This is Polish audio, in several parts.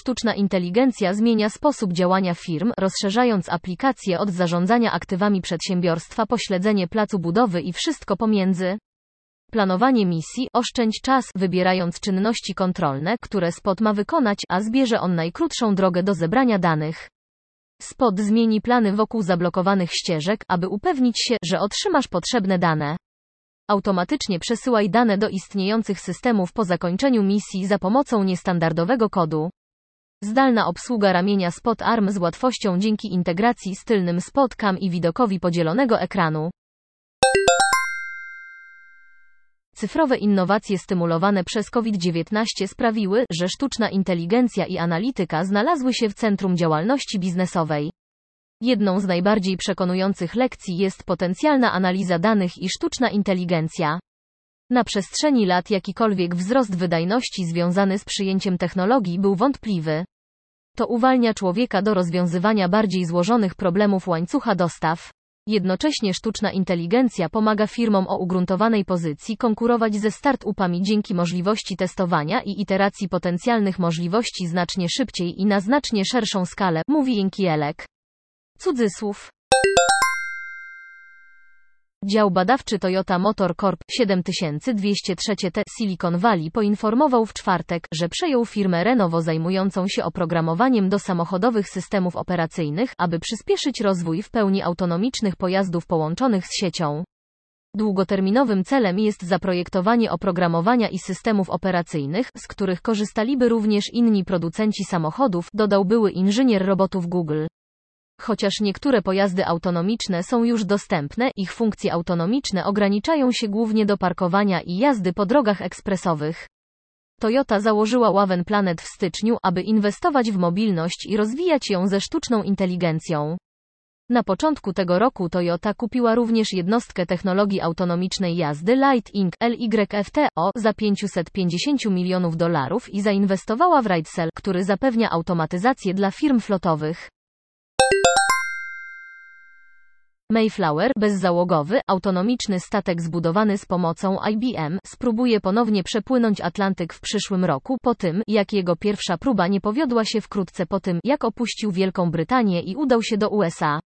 Sztuczna inteligencja zmienia sposób działania firm, rozszerzając aplikacje od zarządzania aktywami przedsiębiorstwa po śledzenie placu budowy i wszystko pomiędzy. Planowanie misji, oszczędź czas, wybierając czynności kontrolne, które spot ma wykonać, a zbierze on najkrótszą drogę do zebrania danych. Spot zmieni plany wokół zablokowanych ścieżek, aby upewnić się, że otrzymasz potrzebne dane. Automatycznie przesyłaj dane do istniejących systemów po zakończeniu misji za pomocą niestandardowego kodu. Zdalna obsługa ramienia Spot Arm z łatwością dzięki integracji z tylnym Spot Cam i widokowi podzielonego ekranu. Cyfrowe innowacje stymulowane przez COVID-19 sprawiły, że sztuczna inteligencja i analityka znalazły się w centrum działalności biznesowej. Jedną z najbardziej przekonujących lekcji jest potencjalna analiza danych i sztuczna inteligencja. Na przestrzeni lat jakikolwiek wzrost wydajności związany z przyjęciem technologii był wątpliwy. To uwalnia człowieka do rozwiązywania bardziej złożonych problemów łańcucha dostaw. Jednocześnie sztuczna inteligencja pomaga firmom o ugruntowanej pozycji konkurować ze start-upami dzięki możliwości testowania i iteracji potencjalnych możliwości znacznie szybciej i na znacznie szerszą skalę, mówi Jękielek. Cudzysłów. Dział badawczy Toyota Motor Corp 7203 T Silicon Valley poinformował w czwartek, że przejął firmę Renovo zajmującą się oprogramowaniem do samochodowych systemów operacyjnych, aby przyspieszyć rozwój w pełni autonomicznych pojazdów połączonych z siecią. Długoterminowym celem jest zaprojektowanie oprogramowania i systemów operacyjnych, z których korzystaliby również inni producenci samochodów, dodał były inżynier robotów Google. Chociaż niektóre pojazdy autonomiczne są już dostępne, ich funkcje autonomiczne ograniczają się głównie do parkowania i jazdy po drogach ekspresowych. Toyota założyła Waven Planet w styczniu, aby inwestować w mobilność i rozwijać ją ze sztuczną inteligencją. Na początku tego roku Toyota kupiła również jednostkę technologii autonomicznej jazdy Light Inc. LYFTO za 550 milionów dolarów i zainwestowała w RideCell, który zapewnia automatyzację dla firm flotowych. Mayflower, bezzałogowy, autonomiczny statek zbudowany z pomocą IBM, spróbuje ponownie przepłynąć Atlantyk w przyszłym roku, po tym, jak jego pierwsza próba nie powiodła się wkrótce po tym, jak opuścił Wielką Brytanię i udał się do USA.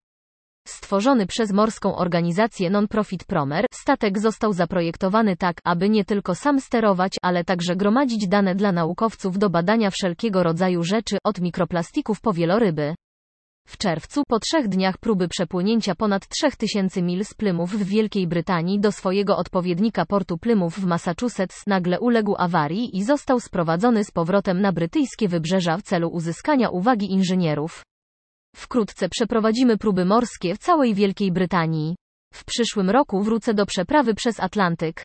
Stworzony przez morską organizację non-profit Promer, statek został zaprojektowany tak, aby nie tylko sam sterować, ale także gromadzić dane dla naukowców do badania wszelkiego rodzaju rzeczy, od mikroplastików po wieloryby. W czerwcu, po trzech dniach próby przepłynięcia ponad 3000 mil z Plymouth w Wielkiej Brytanii do swojego odpowiednika portu Plymouth w Massachusetts, nagle uległ awarii i został sprowadzony z powrotem na brytyjskie wybrzeża w celu uzyskania uwagi inżynierów. Wkrótce przeprowadzimy próby morskie w całej Wielkiej Brytanii. W przyszłym roku wrócę do przeprawy przez Atlantyk.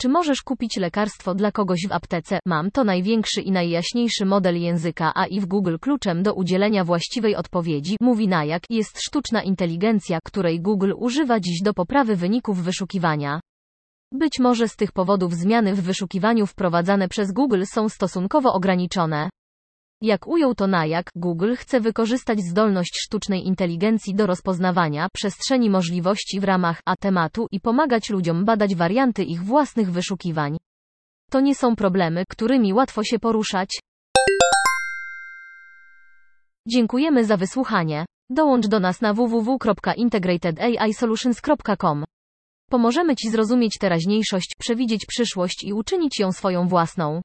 Czy możesz kupić lekarstwo dla kogoś w aptece? Mam to największy i najjaśniejszy model języka AI w Google kluczem do udzielenia właściwej odpowiedzi, mówi Najak, jest sztuczna inteligencja, której Google używa dziś do poprawy wyników wyszukiwania. Być może z tych powodów zmiany w wyszukiwaniu wprowadzane przez Google są stosunkowo ograniczone. Jak ujął to Najak, Google chce wykorzystać zdolność sztucznej inteligencji do rozpoznawania przestrzeni możliwości w ramach a tematu i pomagać ludziom badać warianty ich własnych wyszukiwań. To nie są problemy, którymi łatwo się poruszać. Dziękujemy za wysłuchanie. Dołącz do nas na www.integratedAIsolutions.com. Pomożemy Ci zrozumieć teraźniejszość, przewidzieć przyszłość i uczynić ją swoją własną.